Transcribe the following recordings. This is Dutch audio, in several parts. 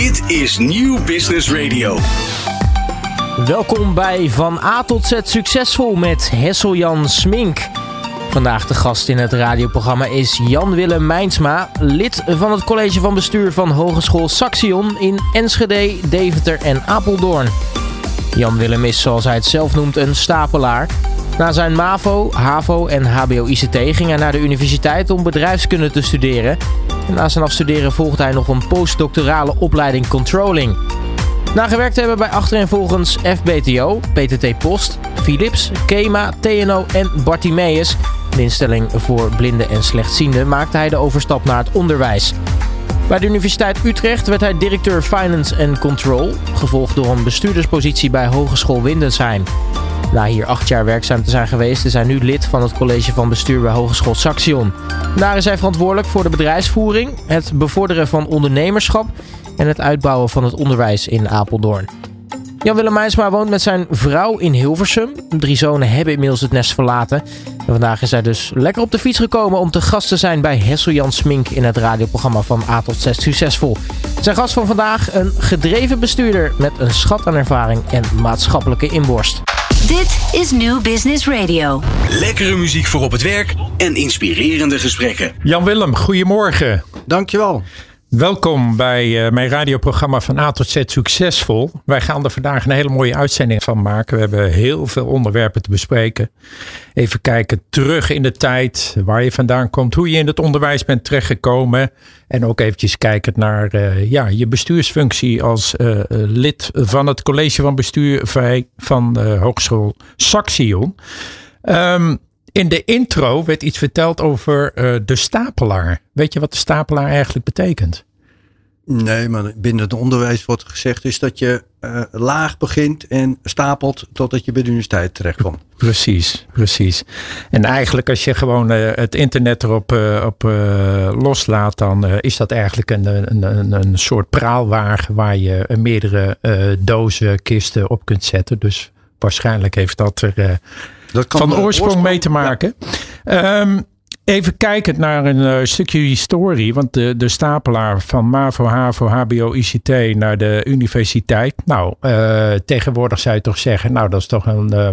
Dit is Nieuw Business Radio. Welkom bij Van A tot Z Succesvol met Hesseljan Smink. Vandaag de gast in het radioprogramma is Jan-Willem Mijnsma, lid van het college van bestuur van Hogeschool Saxion in Enschede, Deventer en Apeldoorn. Jan-Willem is, zoals hij het zelf noemt, een stapelaar. Na zijn MAVO, HAVO en HBO-ICT ging hij naar de universiteit om bedrijfskunde te studeren. Na zijn afstuderen volgde hij nog een postdoctorale opleiding controlling. Na gewerkt hebben bij achtereenvolgens FBTO, PTT Post, Philips, Kema, TNO en Bartimeus, een instelling voor blinden en slechtzienden, maakte hij de overstap naar het onderwijs. Bij de Universiteit Utrecht werd hij directeur Finance and Control, gevolgd door een bestuurderspositie bij Hogeschool Windesheim. Na hier acht jaar werkzaam te zijn geweest, is hij nu lid van het college van bestuur bij Hogeschool Saxion. Daar is hij verantwoordelijk voor de bedrijfsvoering, het bevorderen van ondernemerschap en het uitbouwen van het onderwijs in Apeldoorn. Jan-Willem Meijsma woont met zijn vrouw in Hilversum. Drie zonen hebben inmiddels het nest verlaten. En vandaag is hij dus lekker op de fiets gekomen om te gast te zijn bij Hessel Jan Smink in het radioprogramma van A tot Z Succesvol. Zijn gast van vandaag een gedreven bestuurder met een schat aan ervaring en maatschappelijke inborst. Dit is New Business Radio. Lekkere muziek voor op het werk en inspirerende gesprekken. Jan-Willem, goedemorgen. Dankjewel. Welkom bij uh, mijn radioprogramma van A tot Z Succesvol. Wij gaan er vandaag een hele mooie uitzending van maken. We hebben heel veel onderwerpen te bespreken. Even kijken terug in de tijd, waar je vandaan komt, hoe je in het onderwijs bent terechtgekomen. En ook eventjes kijken naar uh, ja, je bestuursfunctie als uh, lid van het college van bestuur van de Hogeschool Saxion. Um, in de intro werd iets verteld over uh, de stapelaar. Weet je wat de stapelaar eigenlijk betekent? Nee, maar binnen het onderwijs wordt gezegd is dat je uh, laag begint en stapelt totdat je bij de universiteit terechtkomt. Precies, precies. En eigenlijk als je gewoon uh, het internet erop op, loslaat, dan is dat eigenlijk een, een, een, soort praalwagen waar je meerdere dozen, kisten op kunt zetten. Dus waarschijnlijk heeft dat er dat kan van oorsprong, mee te maken. Ja. Um, even kijkend naar een uh, stukje historie. Want de, de stapelaar van MAVO, HAVO, HBO, ICT naar de universiteit. Nou, uh, tegenwoordig zou je toch zeggen, nou dat is toch een, uh,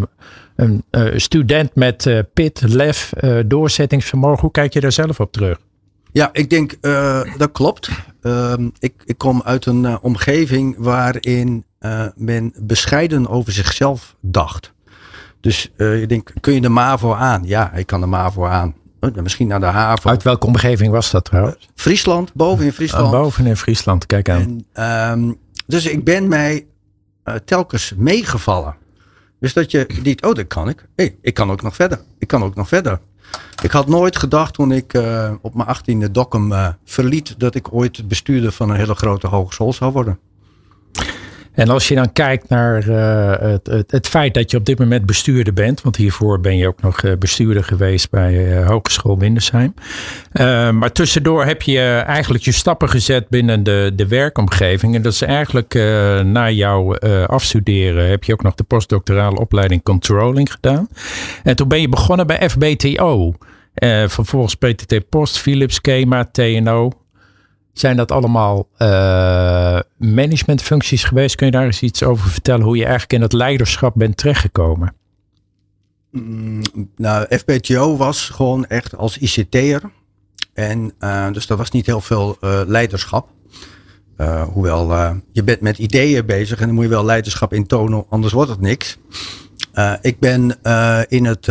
een student met pit, lef, doorzettingsvermogen. Hoe kijk je daar zelf op terug? Ja, ik denk dat klopt. Ehm, ik, ik kom uit een omgeving waarin men bescheiden over zichzelf dacht. Dus uh, je denkt, kun je de MAVO aan? Ja, ik kan de MAVO aan. Uh, misschien naar de HAVO. Uit welke omgeving was dat trouwens? Uh, Friesland, boven in Friesland. Oh, boven in Friesland, kijk aan. En, um, dus ik ben mij telkens meegevallen. Dus dat je denkt, oh dat kan ik. hey, ik kan ook nog verder. Ik kan ook nog verder. Ik had nooit gedacht toen ik op mijn achttiende Dokkum verliet... dat ik ooit bestuurder van een hele grote hogeschool zou worden. En als je dan kijkt naar uh, het, het, feit dat je op dit moment bestuurder bent, want hiervoor ben je ook nog bestuurder geweest bij uh, Hogeschool Windesheim. Uh, maar tussendoor heb je eigenlijk je stappen gezet binnen de, de werkomgeving. En dat is eigenlijk na jouw afstuderen heb je ook nog de postdoctorale opleiding controlling gedaan. En toen ben je begonnen bij FBTO. vervolgens PTT Post, Philips, Kema, TNO. Zijn dat allemaal uh, managementfuncties geweest? Kun je daar eens iets over vertellen? Hoe je eigenlijk in het leiderschap bent terechtgekomen? Mm, nou, FBTO was gewoon echt als ICT'er. En uh, dus er was niet heel veel uh, leiderschap. hoewel je bent met ideeën bezig en dan moet je wel leiderschap intonen, anders wordt het niks. ik ben in het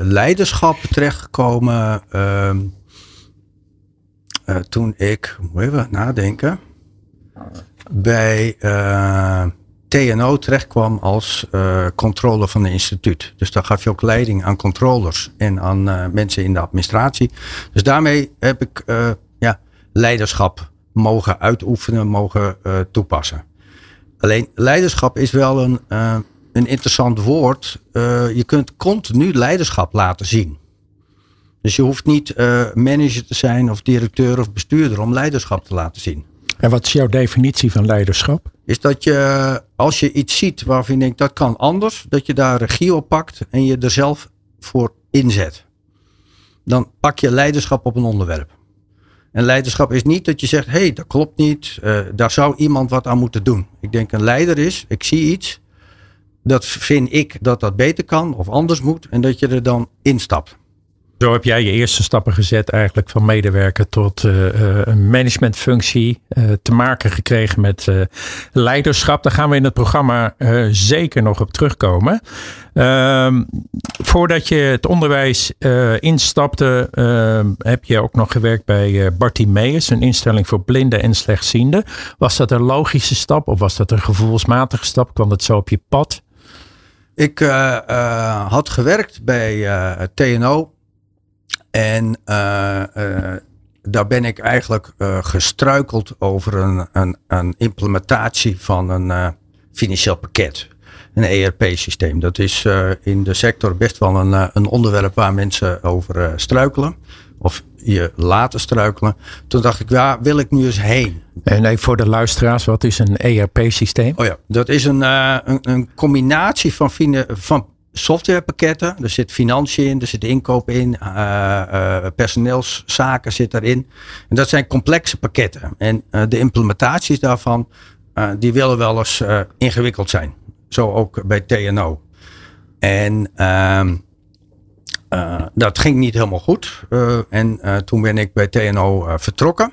leiderschap terechtgekomen ehm, uh, toen ik, moet even nadenken, bij uh, TNO terechtkwam als uh, controller van het instituut. Dus daar gaf je ook leiding aan controllers en aan mensen in de administratie. Dus daarmee heb ik ja, leiderschap mogen uitoefenen, mogen toepassen. Alleen leiderschap is wel een, een interessant woord. je kunt continu leiderschap laten zien. Dus je hoeft niet uh, manager te zijn of directeur of bestuurder om leiderschap te laten zien. En wat is jouw definitie van leiderschap? Is dat je, als je iets ziet waarvan je denkt dat kan anders, dat je daar regie op pakt en je er zelf voor inzet. Dan pak je leiderschap op een onderwerp. En leiderschap is niet dat je zegt, hé, hey, dat klopt niet. Uh, daar zou iemand wat aan moeten doen. Ik denk een leider is, ik zie iets. Dat vind ik dat dat beter kan of anders moet. En dat je er dan instapt. Zo heb jij je eerste stappen gezet eigenlijk van medewerker tot uh, een managementfunctie. Uh, te maken gekregen met leiderschap. Daar gaan we in het programma zeker nog op terugkomen. Ehm, voordat je het onderwijs instapte, heb je ook nog gewerkt bij Bartimeus, een instelling voor blinden en slechtzienden. Was dat een logische stap of was dat een gevoelsmatige stap? Kwam het zo op je pad? Ik had gewerkt bij TNO en uh, uh, daar ben ik eigenlijk uh, gestruikeld over een, een, een, implementatie van een financieel pakket. Een ERP-systeem. Dat is in de sector best wel een, een onderwerp waar mensen over struikelen. Of je laten struikelen. Toen dacht ik, waar wil ik nu eens heen? En even voor de luisteraars, wat is een ERP-systeem? Oh ja, dat is een, een, een combinatie van, van softwarepakketten. Er zit financiën in, er zit inkoop in, uh, uh, personeelszaken zit erin. En dat zijn complexe pakketten. En uh, de implementaties daarvan, die willen wel eens ingewikkeld zijn. Zo ook bij TNO. En ehm, dat ging niet helemaal goed. en toen ben ik bij TNO vertrokken.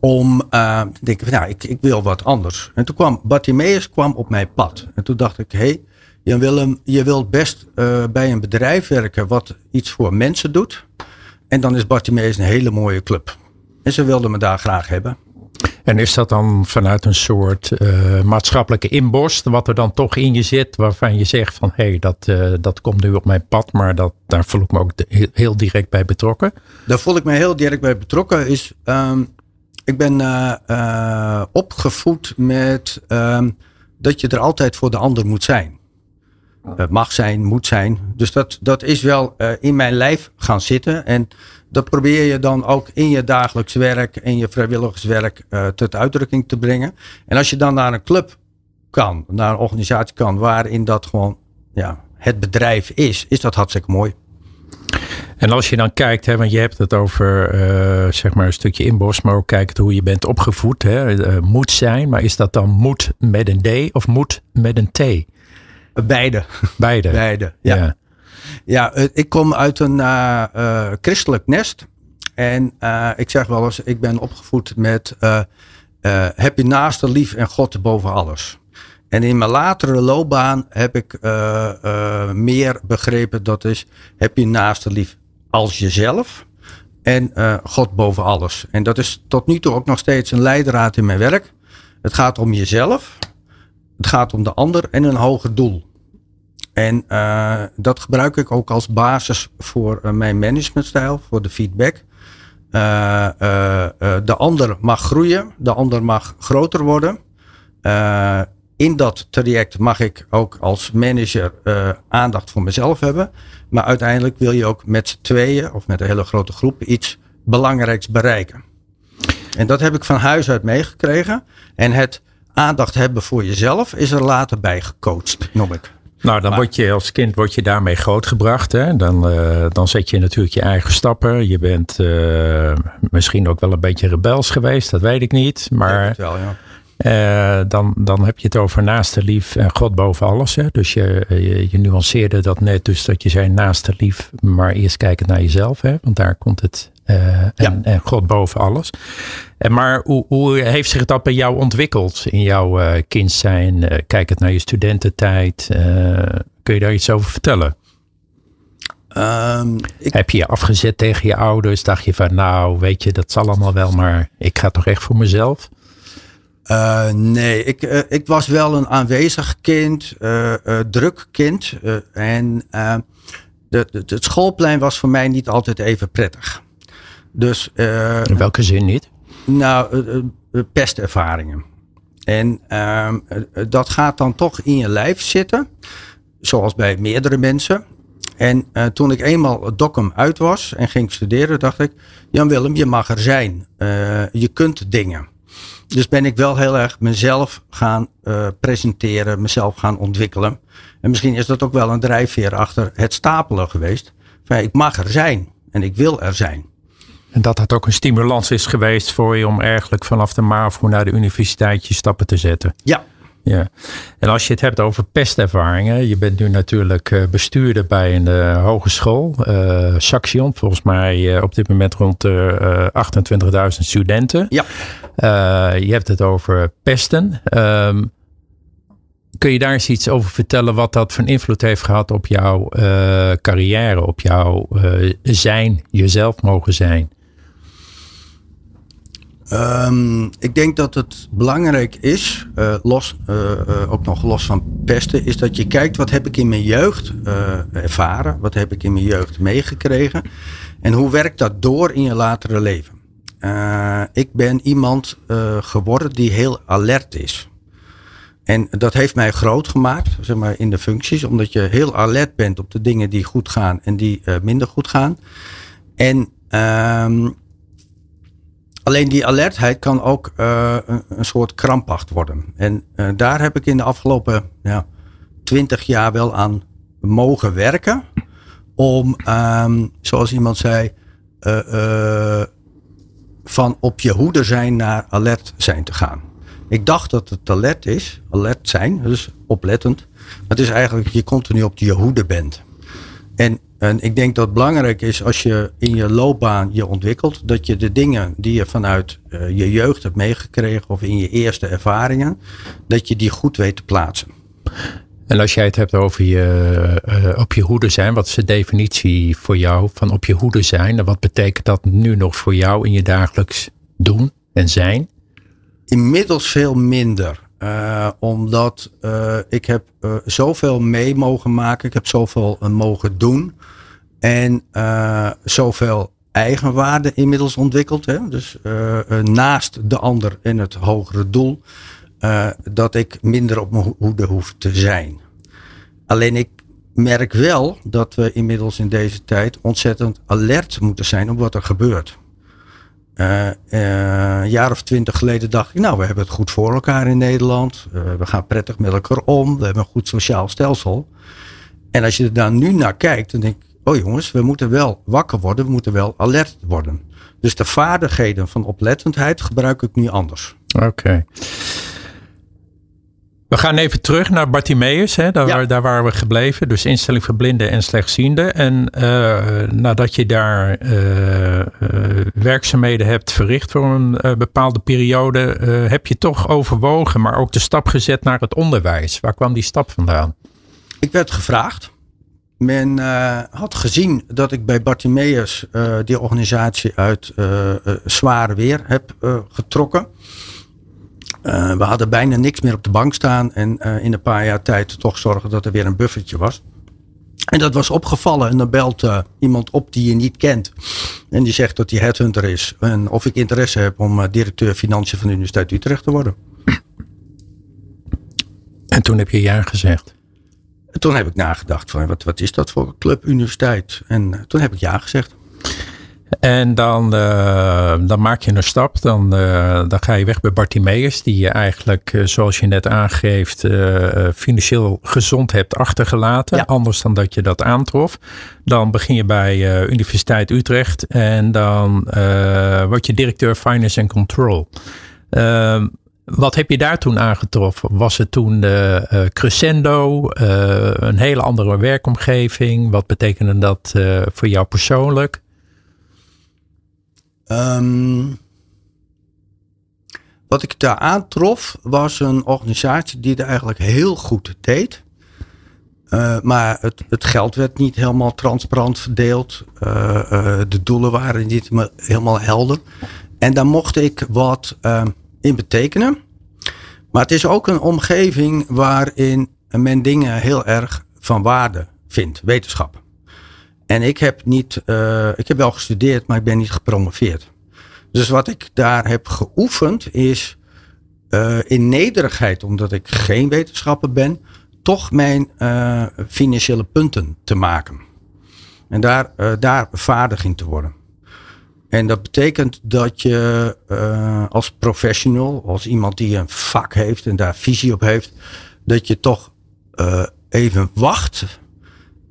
om te denken nou, ik, ik wil wat anders. En toen kwam Bartimeus kwam op mijn pad. En toen dacht ik, hé, hey, Willem, je wilt best uh, bij een bedrijf werken wat iets voor mensen doet. En dan is Bartimeus een hele mooie club. En ze wilden me daar graag hebben. En is dat dan vanuit een soort uh, maatschappelijke inborst, wat er dan toch in je zit, waarvan je zegt van hé, hey, dat, uh, dat komt nu op mijn pad, maar dat, daar voel ik me ook de, heel direct bij betrokken? Daar voel ik me heel direct bij betrokken. Is, um, ik ben uh, opgevoed met um, dat je er altijd voor de ander moet zijn. Het mag zijn, moet zijn. Dus dat, dat is wel uh, in mijn lijf gaan zitten. En dat probeer je dan ook in je dagelijks werk en je vrijwilligerswerk uh, tot uitdrukking te brengen. En als je dan naar een club kan, naar een organisatie kan, waarin dat gewoon ja, het bedrijf is, is dat hartstikke mooi. En als je dan kijkt, hè, want je hebt het over uh, zeg maar een stukje inbos, maar ook kijkt hoe je bent opgevoed. Hè, uh, moet zijn, maar is dat dan moet met een D of moet met een T? Beide. Beide. Beide, ja. ja. ja eh, ik kom uit een uh, uh, christelijk nest. En uh, ik zeg wel eens, ik ben opgevoed met heb je naaste lief en God boven alles. En in mijn latere loopbaan heb ik meer begrepen dat is, heb je naaste lief als jezelf en God boven alles. En dat is tot nu toe ook nog steeds een leidraad in mijn werk. Het gaat om jezelf. Het gaat om de ander en een hoger doel. En uh, dat gebruik ik ook als basis voor uh, mijn managementstijl, voor de feedback. Uh, de ander mag groeien, de ander mag groter worden. in dat traject mag ik ook als manager aandacht voor mezelf hebben. Maar uiteindelijk wil je ook met z'n tweeën of met een hele grote groep iets belangrijks bereiken. En dat heb ik van huis uit meegekregen. En het aandacht hebben voor jezelf is er later bij gecoacht, noem ik. Nou, dan word je als kind word je daarmee grootgebracht. Hè? Dan, uh, dan zet je natuurlijk je eigen stappen. Je bent uh, misschien ook wel een beetje rebels geweest, dat weet ik niet. Maar wel, ja. Uh, dan, dan heb je het over naaste lief en God boven alles. Hè? Dus je, je, je, nuanceerde dat net, dus dat je zei naaste lief, maar eerst kijken naar jezelf. Hè? Want daar komt het en, ja. en, God boven alles. En maar hoe, hoe, heeft zich dat bij jou ontwikkeld in jouw kind zijn? Kijk het naar je studententijd. kun je daar iets over vertellen? Um, ik... Heb je je afgezet tegen je ouders? Dacht je van nou, weet je, dat zal allemaal wel, maar ik ga toch echt voor mezelf? Uh, nee, ik, uh, ik was wel een aanwezig kind, uh, druk kind. en de, de, het schoolplein was voor mij niet altijd even prettig. Dus, In welke zin niet? Nou, pestervaringen. En ehm, dat gaat dan toch in je lijf zitten, zoals bij meerdere mensen. En toen ik eenmaal dokum uit was en ging studeren, dacht ik: Jan Willem, je mag er zijn. je kunt dingen. Dus ben ik wel heel erg mezelf gaan uh, presenteren, mezelf gaan ontwikkelen. En misschien is dat ook wel een drijfveer achter het stapelen geweest. Van, ik mag er zijn en ik wil er zijn. En dat dat ook een stimulans is geweest voor je om eigenlijk vanaf de MAVO naar de universiteit je stappen te zetten. Ja. Ja, en als je het hebt over pestervaringen, je bent nu natuurlijk eh, bestuurder bij een uh, hogeschool, uh, Saxion, volgens mij op dit moment rond de 28.000 studenten. Ja. je hebt het over pesten. Um, kun je daar eens iets over vertellen wat dat van invloed heeft gehad op jouw carrière, op jouw zijn, jezelf mogen zijn? Um, ik denk dat het belangrijk is, uh, los, uh, uh, ook nog los van pesten, is dat je kijkt wat heb ik in mijn jeugd ervaren, wat heb ik in mijn jeugd meegekregen en hoe werkt dat door in je latere leven. ik ben iemand geworden die heel alert is. En dat heeft mij groot gemaakt, zeg maar, in de functies, omdat je heel alert bent op de dingen die goed gaan en die minder goed gaan. En um, Alleen die alertheid kan ook uh, een, een, soort krampacht worden. En uh, daar heb ik in de afgelopen ja, twintig jaar wel aan mogen werken. Om, um, zoals iemand zei, uh, van op je hoede zijn naar alert zijn te gaan. Ik dacht dat het alert is, alert zijn, dus oplettend. Het is eigenlijk dat je continu op je hoede bent. En en ik denk dat het belangrijk is als je in je loopbaan je ontwikkelt, dat je de dingen die je vanuit uh, je jeugd hebt meegekregen of in je eerste ervaringen, dat je die goed weet te plaatsen. En als jij het hebt over je uh, op je hoede zijn, wat is de definitie voor jou van op je hoede zijn? En wat betekent dat nu nog voor jou in je dagelijks doen en zijn? Inmiddels veel minder. Uh, omdat uh, ik heb uh, zoveel mee mogen maken. Ik heb zoveel mogen doen. En zoveel eigenwaarde inmiddels ontwikkeld. Hè? Dus naast de ander en het hogere doel. dat ik minder op mijn hoede hoef te zijn. Alleen ik merk wel dat we inmiddels in deze tijd ontzettend alert moeten zijn op wat er gebeurt. Uh, uh, een jaar of twintig geleden dacht ik, nou, we hebben het goed voor elkaar in Nederland. Uh, we gaan prettig met elkaar om. We hebben een goed sociaal stelsel. En als je er dan nu naar kijkt, dan denk ik, oh jongens, we moeten wel wakker worden. We moeten wel alert worden. Dus de vaardigheden van oplettendheid gebruik ik nu anders. Oké. We gaan even terug naar Bartimeus. Hè? Daar, ja. daar waren we gebleven. Dus instelling voor blinden en slechtzienden. En uh, nadat je daar uh, uh, werkzaamheden hebt verricht voor een bepaalde periode, heb je toch overwogen, maar ook de stap gezet naar het onderwijs. Waar kwam die stap vandaan? Ik werd gevraagd. Men had gezien dat ik bij Bartimeus die organisatie uit zware weer heb getrokken. Uh, we hadden bijna niks meer op de bank staan. En uh, in een paar jaar tijd toch zorgen dat er weer een buffertje was. En dat was opgevallen. En dan belt uh, iemand op die je niet kent. En die zegt dat hij headhunter is. En of ik interesse heb om directeur financiën van de Universiteit Utrecht te worden. En toen heb je ja gezegd? En toen heb ik nagedacht van wat, wat is dat voor club universiteit? En toen heb ik ja gezegd. En dan, uh, dan maak je een stap. Dan, uh, dan ga je weg bij Bartimeus, die je eigenlijk, uh, zoals je net aangeeft, financieel gezond hebt achtergelaten. Ja. Anders dan dat je dat aantrof. Dan begin je bij Universiteit Utrecht en dan word je directeur Finance and Control. Ehm, wat heb je daar toen aangetroffen? Was het toen crescendo, een hele andere werkomgeving? Wat betekende dat voor jou persoonlijk? Um, wat ik daar aantrof was een organisatie die het eigenlijk heel goed deed. Uh, maar het, het, geld werd niet helemaal transparant verdeeld. Uh, uh, de doelen waren niet helemaal helder. En daar mocht ik wat ehm, in betekenen. Maar het is ook een omgeving waarin men dingen heel erg van waarde vindt, wetenschap. En ik heb niet, uh, ik heb wel gestudeerd, maar ik ben niet gepromoveerd. Dus wat ik daar heb geoefend is uh, in nederigheid, omdat ik geen wetenschapper ben, toch mijn uh, financiële punten te maken. En daar, daar vaardig in te worden. En dat betekent dat je als professional, als iemand die een vak heeft en daar visie op heeft, dat je toch even wacht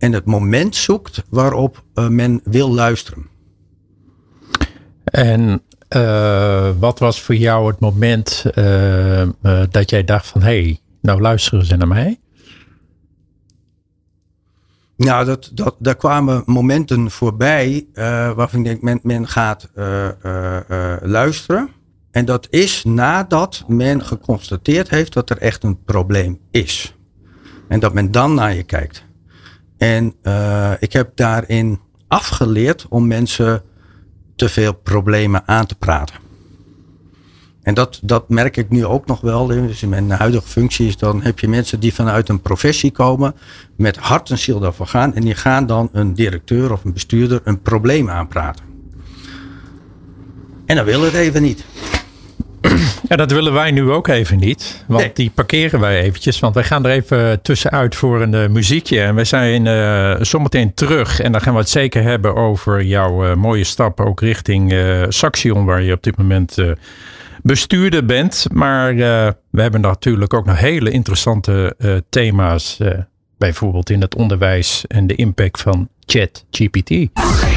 en het moment zoekt waarop uh, men wil luisteren. En uh, wat was voor jou het moment uh, uh, dat jij dacht van hé, hey, nou luisteren ze naar mij? Nou, dat, dat, daar kwamen momenten voorbij waarvan ik denk men, men gaat luisteren. En dat is nadat men geconstateerd heeft dat er echt een probleem is. En dat men dan naar je kijkt. En ik heb daarin afgeleerd om mensen te veel problemen aan te praten. En dat, dat merk ik nu ook nog wel. Dus in mijn huidige functie is dan heb je mensen die vanuit een professie komen. Met hart en ziel daarvoor gaan. En die gaan dan een directeur of een bestuurder een probleem aanpraten. En dan wil het even niet. Ja, dat willen wij nu ook even niet. Want die parkeren wij eventjes. Want wij gaan er even tussenuit voor een uh, muziekje. En we zijn uh, zometeen terug. En dan gaan we het zeker hebben over jouw uh, mooie stap. Ook richting Saxion, waar je op dit moment bestuurder bent. Maar we hebben natuurlijk ook nog hele interessante thema's. bijvoorbeeld in het onderwijs en de impact van ChatGPT.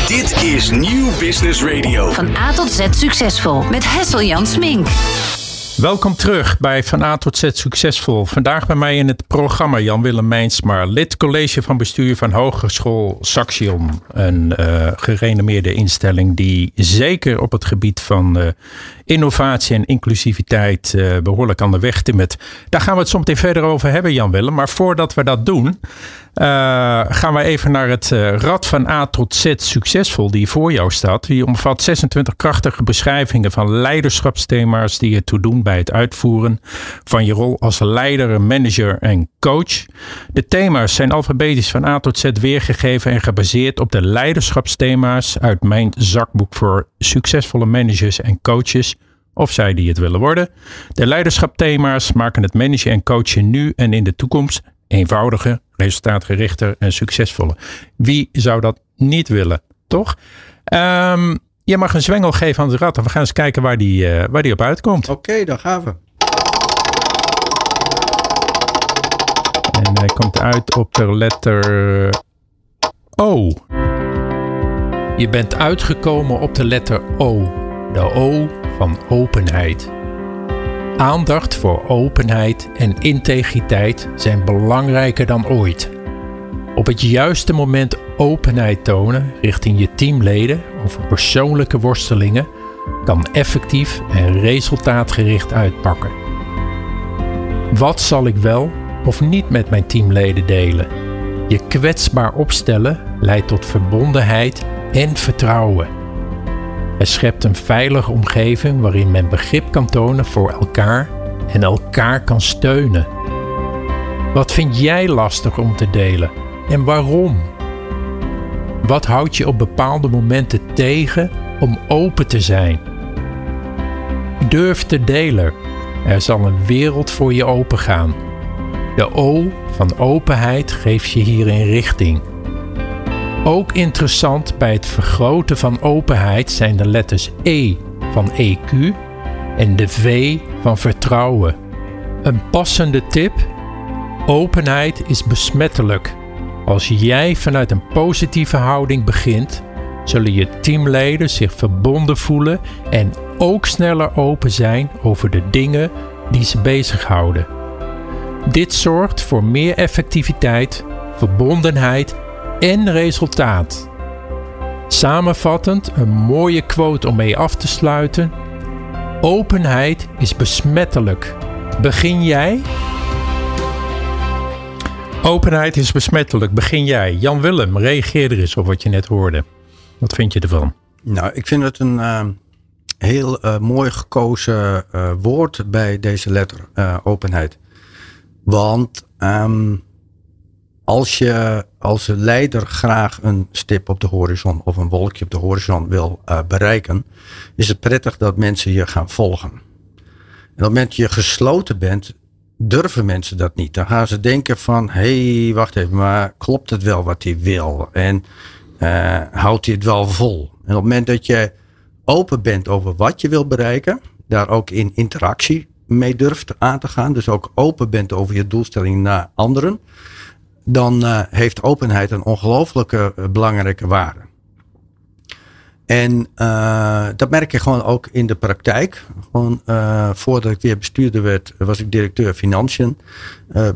Dit is Nieuw Business Radio. Van A tot Z succesvol met Hessel Jan Smink. Welkom terug bij Van A tot Z Succesvol. Vandaag bij mij in het programma Jan-Willem Mijnsma, lid college van bestuur van Hogeschool Saxion. Een uh, gerenommeerde instelling die zeker op het gebied van uh, innovatie en inclusiviteit uh, behoorlijk aan de weg timmert. Daar gaan we het soms verder over hebben, Jan-Willem. Maar voordat we dat doen, uh, gaan we even naar het uh, Rad van A tot Z succesvol die voor jou staat. Die omvat 26 krachtige beschrijvingen van leiderschapsthema's die je toe doen bij het uitvoeren van je rol als leider, manager en coach. De thema's zijn alfabetisch van A tot Z weergegeven en gebaseerd op de leiderschapsthema's uit mijn zakboek voor succesvolle managers en coaches of zij die het willen worden. De leiderschapthema's maken het managen en coachen nu en in de toekomst eenvoudiger, resultaatgerichter en succesvoller. Wie zou dat niet willen, toch? Um, je mag een zwengel geven aan het rad en we gaan eens kijken waar die, uh, waar die op uitkomt. Oké, okay, dan gaan we. En hij komt uit op de letter O. Je bent uitgekomen op de letter O. De O van openheid. Aandacht voor openheid en integriteit zijn belangrijker dan ooit. Op het juiste moment openheid tonen richting je teamleden over persoonlijke worstelingen kan effectief en resultaatgericht uitpakken. Wat zal ik wel of niet met mijn teamleden delen? Je kwetsbaar opstellen leidt tot verbondenheid en vertrouwen. Schept een veilige omgeving waarin men begrip kan tonen voor elkaar en elkaar kan steunen. Wat vind jij lastig om te delen en waarom? Wat houdt je op bepaalde momenten tegen om open te zijn? Durf te delen. Er zal een wereld voor je opengaan. De O van openheid geeft je hierin richting. Ook interessant bij het vergroten van openheid zijn de letters E van EQ en de V van vertrouwen. Een passende tip: openheid is besmettelijk. Als jij vanuit een positieve houding begint, zullen je teamleden zich verbonden voelen en ook sneller open zijn over de dingen die ze bezighouden. Dit zorgt voor meer effectiviteit, verbondenheid en resultaat. Samenvattend een mooie quote om mee af te sluiten. Openheid is besmettelijk. Begin jij? Openheid is besmettelijk. Begin jij. Jan Willem, reageer er eens op wat je net hoorde. Wat vind je ervan? Nou, ik vind het een uh, heel uh, mooi gekozen uh, woord bij deze letter, openheid. Want um, als je als leider graag een stip op de horizon of een wolkje op de horizon wil uh, bereiken, is het prettig dat mensen je gaan volgen. En op het moment je gesloten bent, durven mensen dat niet. Dan gaan ze denken van, hé, hey, wacht even, maar klopt het wel wat hij wil? En uh, houdt hij het wel vol? En op het moment dat je open bent over wat je wil bereiken, daar ook in interactie mee durft aan te gaan, dus ook open bent over je doelstelling naar anderen, dan uh, heeft openheid een ongelooflijke uh, belangrijke waarde. En uh, dat merk je gewoon ook in de praktijk. Gewoon voordat ik weer bestuurder werd, was ik directeur financiën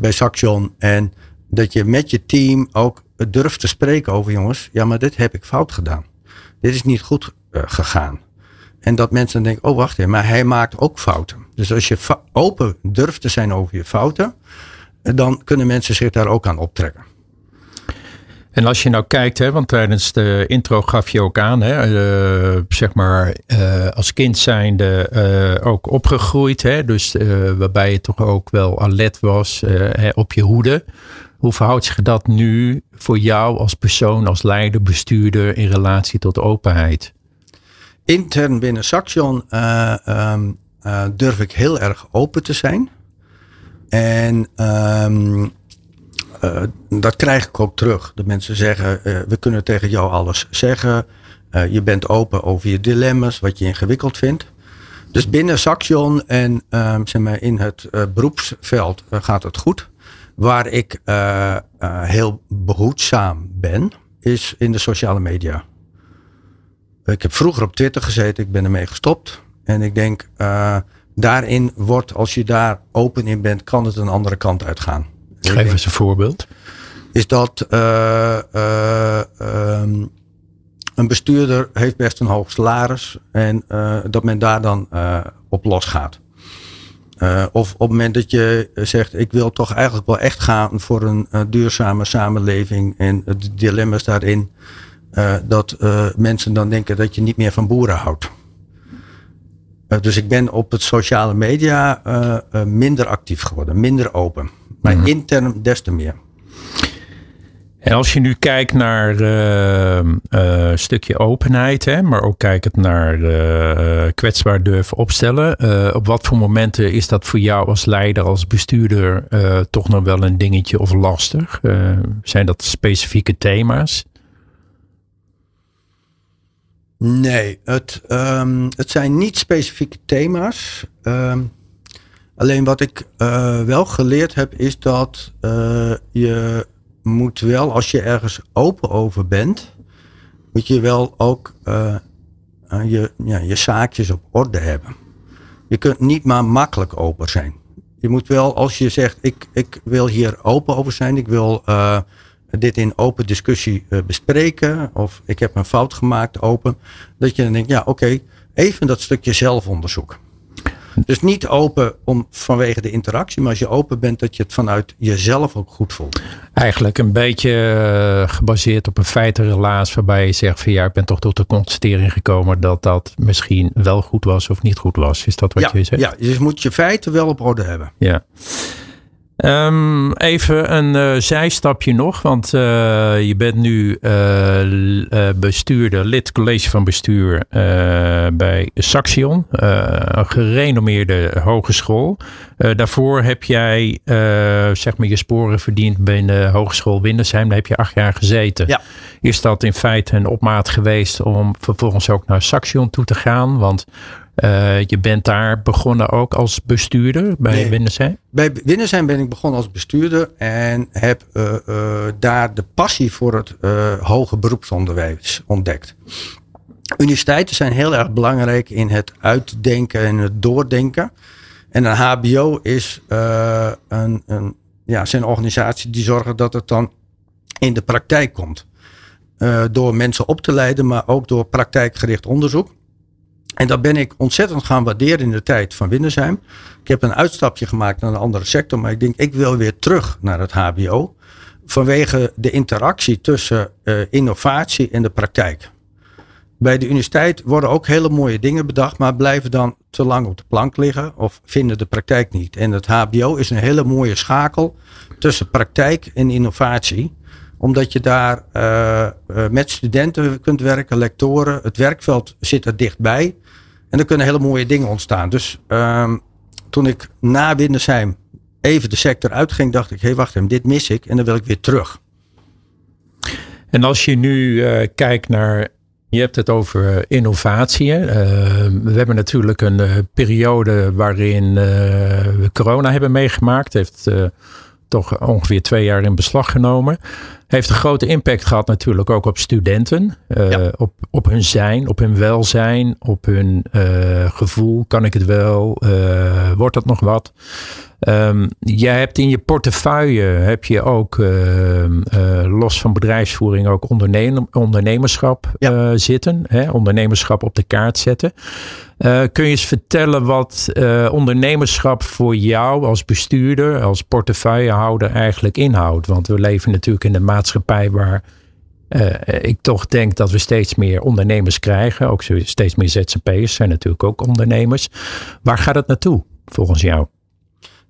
bij Saxion. En dat je met je team ook durft te spreken over jongens, ja, maar dit heb ik fout gedaan. Dit is niet goed gegaan. En dat mensen denken, oh wacht even, maar hij maakt ook fouten. Dus als je open durft te zijn over je fouten, dan kunnen mensen zich daar ook aan optrekken. En als je nou kijkt, hè, want tijdens de intro gaf je ook aan, hè, uh, zeg maar uh, als kind zijnde uh, ook opgegroeid. Hè, dus waarbij je toch ook wel alert was hè, op je hoede. Hoe verhoudt zich dat nu voor jou als persoon, als leider, bestuurder in relatie tot openheid? Intern binnen Saxion um, durf ik heel erg open te zijn. En um, uh, dat krijg ik ook terug. De mensen zeggen, uh, we kunnen tegen jou alles zeggen. Uh, je bent open over je dilemma's, wat je ingewikkeld vindt. Dus binnen Saxion en ehm, zeg maar, in het beroepsveld gaat het goed. Waar ik heel behoedzaam ben, is in de sociale media. Ik heb vroeger op Twitter gezeten, ik ben ermee gestopt. En ik denk, daarin wordt, als je daar open in bent, kan het een andere kant uitgaan. Geef eens een voorbeeld. Is dat uh, uh, um, een bestuurder heeft best een hoog salaris en uh, dat men daar dan op losgaat. of op het moment dat je zegt, ik wil toch eigenlijk wel echt gaan voor een duurzame samenleving en de dilemma's daarin, dat mensen dan denken dat je niet meer van boeren houdt. Dus ik ben op het sociale media minder actief geworden, minder open. Maar mm intern des te meer. En als je nu kijkt naar een uh, stukje openheid, hè, maar ook kijkend naar kwetsbaar durven opstellen. op wat voor momenten is dat voor jou als leider, als bestuurder toch nog wel een dingetje of lastig? zijn dat specifieke thema's? Nee, het, um, het zijn niet specifieke thema's. Um, Alleen wat ik uh, wel geleerd heb is dat uh, je moet wel, als je ergens open over bent, moet je wel ook uh, je, ja, je zaakjes op orde hebben. Je kunt niet maar makkelijk open zijn. Je moet wel, als je zegt, ik, ik wil hier open over zijn, ik wil dit in open discussie bespreken, of ik heb een fout gemaakt open, dat je dan denkt, ja oké, okay, even dat stukje zelfonderzoek. Dus niet open om, vanwege de interactie, maar als je open bent dat je het vanuit jezelf ook goed voelt. Eigenlijk een beetje uh, gebaseerd op een feitenrelaas waarbij je zegt van ja, ik ben toch tot de constatering gekomen dat dat misschien wel goed was of niet goed was. Is dat wat ja, je zegt? Ja, dus je moet je feiten wel op orde hebben. Ja. Um, even een uh, zijstapje nog, want uh, je bent nu uh, bestuurder, lid college van bestuur bij Saxion, een gerenommeerde hogeschool. daarvoor heb jij zeg maar je sporen verdiend bij de Hogeschool Windersheim. Daar heb je acht jaar gezeten. Ja. Is dat in feite een opmaat geweest om vervolgens ook naar Saxion toe te gaan? Want uh, je bent daar begonnen ook als bestuurder bij nee, Windersheim? Bij Windersheim ben ik begonnen als bestuurder en heb uh, uh, daar de passie voor het hoger beroepsonderwijs ontdekt. Universiteiten zijn heel erg belangrijk in het uitdenken en het doordenken. En een HBO is een, een, ja, zijn organisatie die zorgen dat het dan in de praktijk komt. door mensen op te leiden, maar ook door praktijkgericht onderzoek. En dat ben ik ontzettend gaan waarderen in de tijd van Windersheim. Ik heb een uitstapje gemaakt naar een andere sector, maar ik denk ik wil weer terug naar het HBO. Vanwege de interactie tussen uh, innovatie en de praktijk. Bij de universiteit worden ook hele mooie dingen bedacht, maar blijven dan te lang op de plank liggen of vinden de praktijk niet. En het HBO is een hele mooie schakel tussen praktijk en innovatie omdat je daar uh, uh, met studenten kunt werken, lectoren. Het werkveld zit er dichtbij. En er kunnen hele mooie dingen ontstaan. Dus um, toen ik na Windersheim even de sector uitging, dacht ik, hé hey, wacht even, dit mis ik en dan wil ik weer terug. En als je nu uh, kijkt naar, je hebt het over innovatie. Uh, we hebben natuurlijk een periode waarin we corona hebben meegemaakt. Heeft toch ongeveer twee jaar in beslag genomen. Heeft een grote impact gehad natuurlijk ook op studenten. Uh, Ja. op, op hun zijn, op hun welzijn, op hun eh, gevoel. Kan ik het wel? Eh, wordt dat nog wat? Ehm, jij hebt in je portefeuille heb je ook ehm, eh, los van bedrijfsvoering ook ondernemerschap Ja. eh, zitten. Hè? Ondernemerschap op de kaart zetten. Eh, kun je eens vertellen wat ondernemerschap voor jou als bestuurder, als portefeuillehouder eigenlijk inhoudt? Want we leven natuurlijk in een maatschappij waar ik toch denk dat we steeds meer ondernemers krijgen. Ook steeds meer ZZP'ers zijn natuurlijk ook ondernemers. Waar gaat het naartoe volgens jou?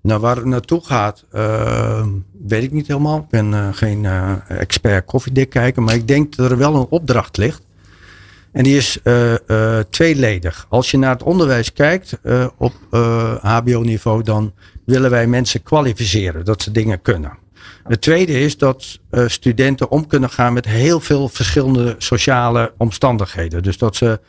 Nou, waar het naartoe gaat, eh, weet ik niet helemaal. Ik ben eh, geen eh, expert koffiedik kijken, maar ik denk dat er wel een opdracht ligt. En die is tweeledig. Als je naar het onderwijs kijkt op HBO-niveau, dan willen wij mensen kwalificeren dat ze dingen kunnen. Het tweede is dat studenten om kunnen gaan met heel veel verschillende sociale omstandigheden. Dus dat ze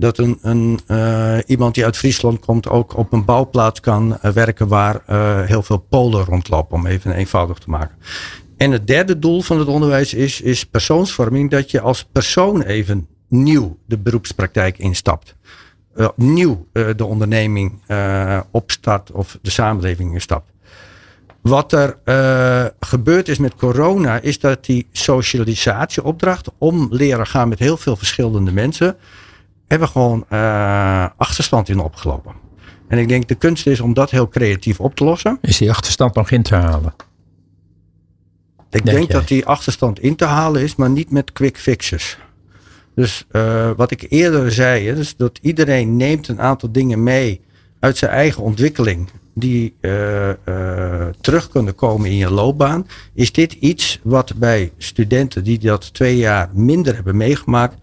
dat een, een, eh, iemand die uit Friesland komt ook op een bouwplaats kan eh, werken waar eh, heel veel Polen rondlopen, om even eenvoudig te maken. En het derde doel van het onderwijs is, is persoonsvorming, dat je als persoon even nieuw de beroepspraktijk instapt. Eh, nieuw de onderneming opstart of de samenleving instapt. Wat er gebeurd is met corona, is dat die socialisatieopdracht om leren gaan met heel veel verschillende mensen, hebben gewoon eh, achterstand in opgelopen. En ik denk de kunst is om dat heel creatief op te lossen. Is die achterstand nog in te halen? Ik Denk dat die achterstand in te halen is, maar niet met quick fixes. Dus eh, wat ik eerder zei, hè, dus dat iedereen neemt een aantal dingen mee uit zijn eigen ontwikkeling, die eh, terug kunnen komen in je loopbaan. Is dit iets wat bij studenten die dat twee jaar minder hebben meegemaakt,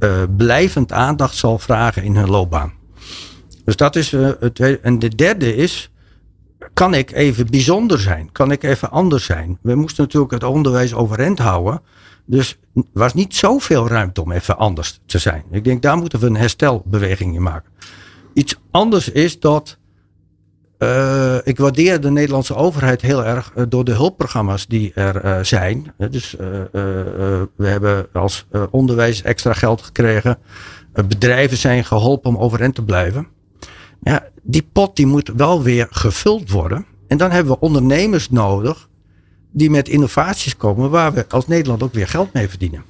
eh, blijvend aandacht zal vragen in hun loopbaan? Dus dat is eh, het. En de derde is, kan ik even bijzonder zijn? Kan ik even anders zijn? We moesten natuurlijk het onderwijs overeind houden. Dus was niet zoveel ruimte om even anders te zijn. Ik denk, daar moeten we een herstelbeweging in maken. Iets anders is dat. Eh, ik waardeer de Nederlandse overheid heel erg eh, door de hulpprogramma's die er eh, zijn. Dus we hebben als onderwijs extra geld gekregen. Bedrijven zijn geholpen om overeind te blijven. Ja, die pot die moet wel weer gevuld worden. En dan hebben we ondernemers nodig die met innovaties komen waar we als Nederland ook weer geld mee verdienen.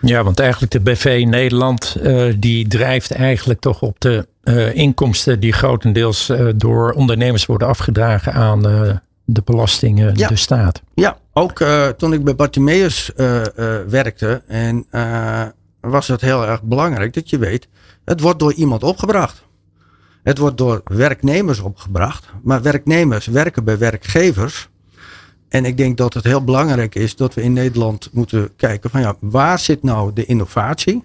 Ja, want eigenlijk de BV Nederland die drijft eigenlijk toch op de eh, inkomsten die grotendeels eh, door ondernemers worden afgedragen aan eh, de belastingen, Ja. de staat. Ja, ook toen ik bij Bartimeus werkte en was het heel erg belangrijk dat je weet, het wordt door iemand opgebracht. Het wordt door werknemers opgebracht, maar werknemers werken bij werkgevers. En ik denk dat het heel belangrijk is dat we in Nederland moeten kijken van ja, waar zit nou de innovatie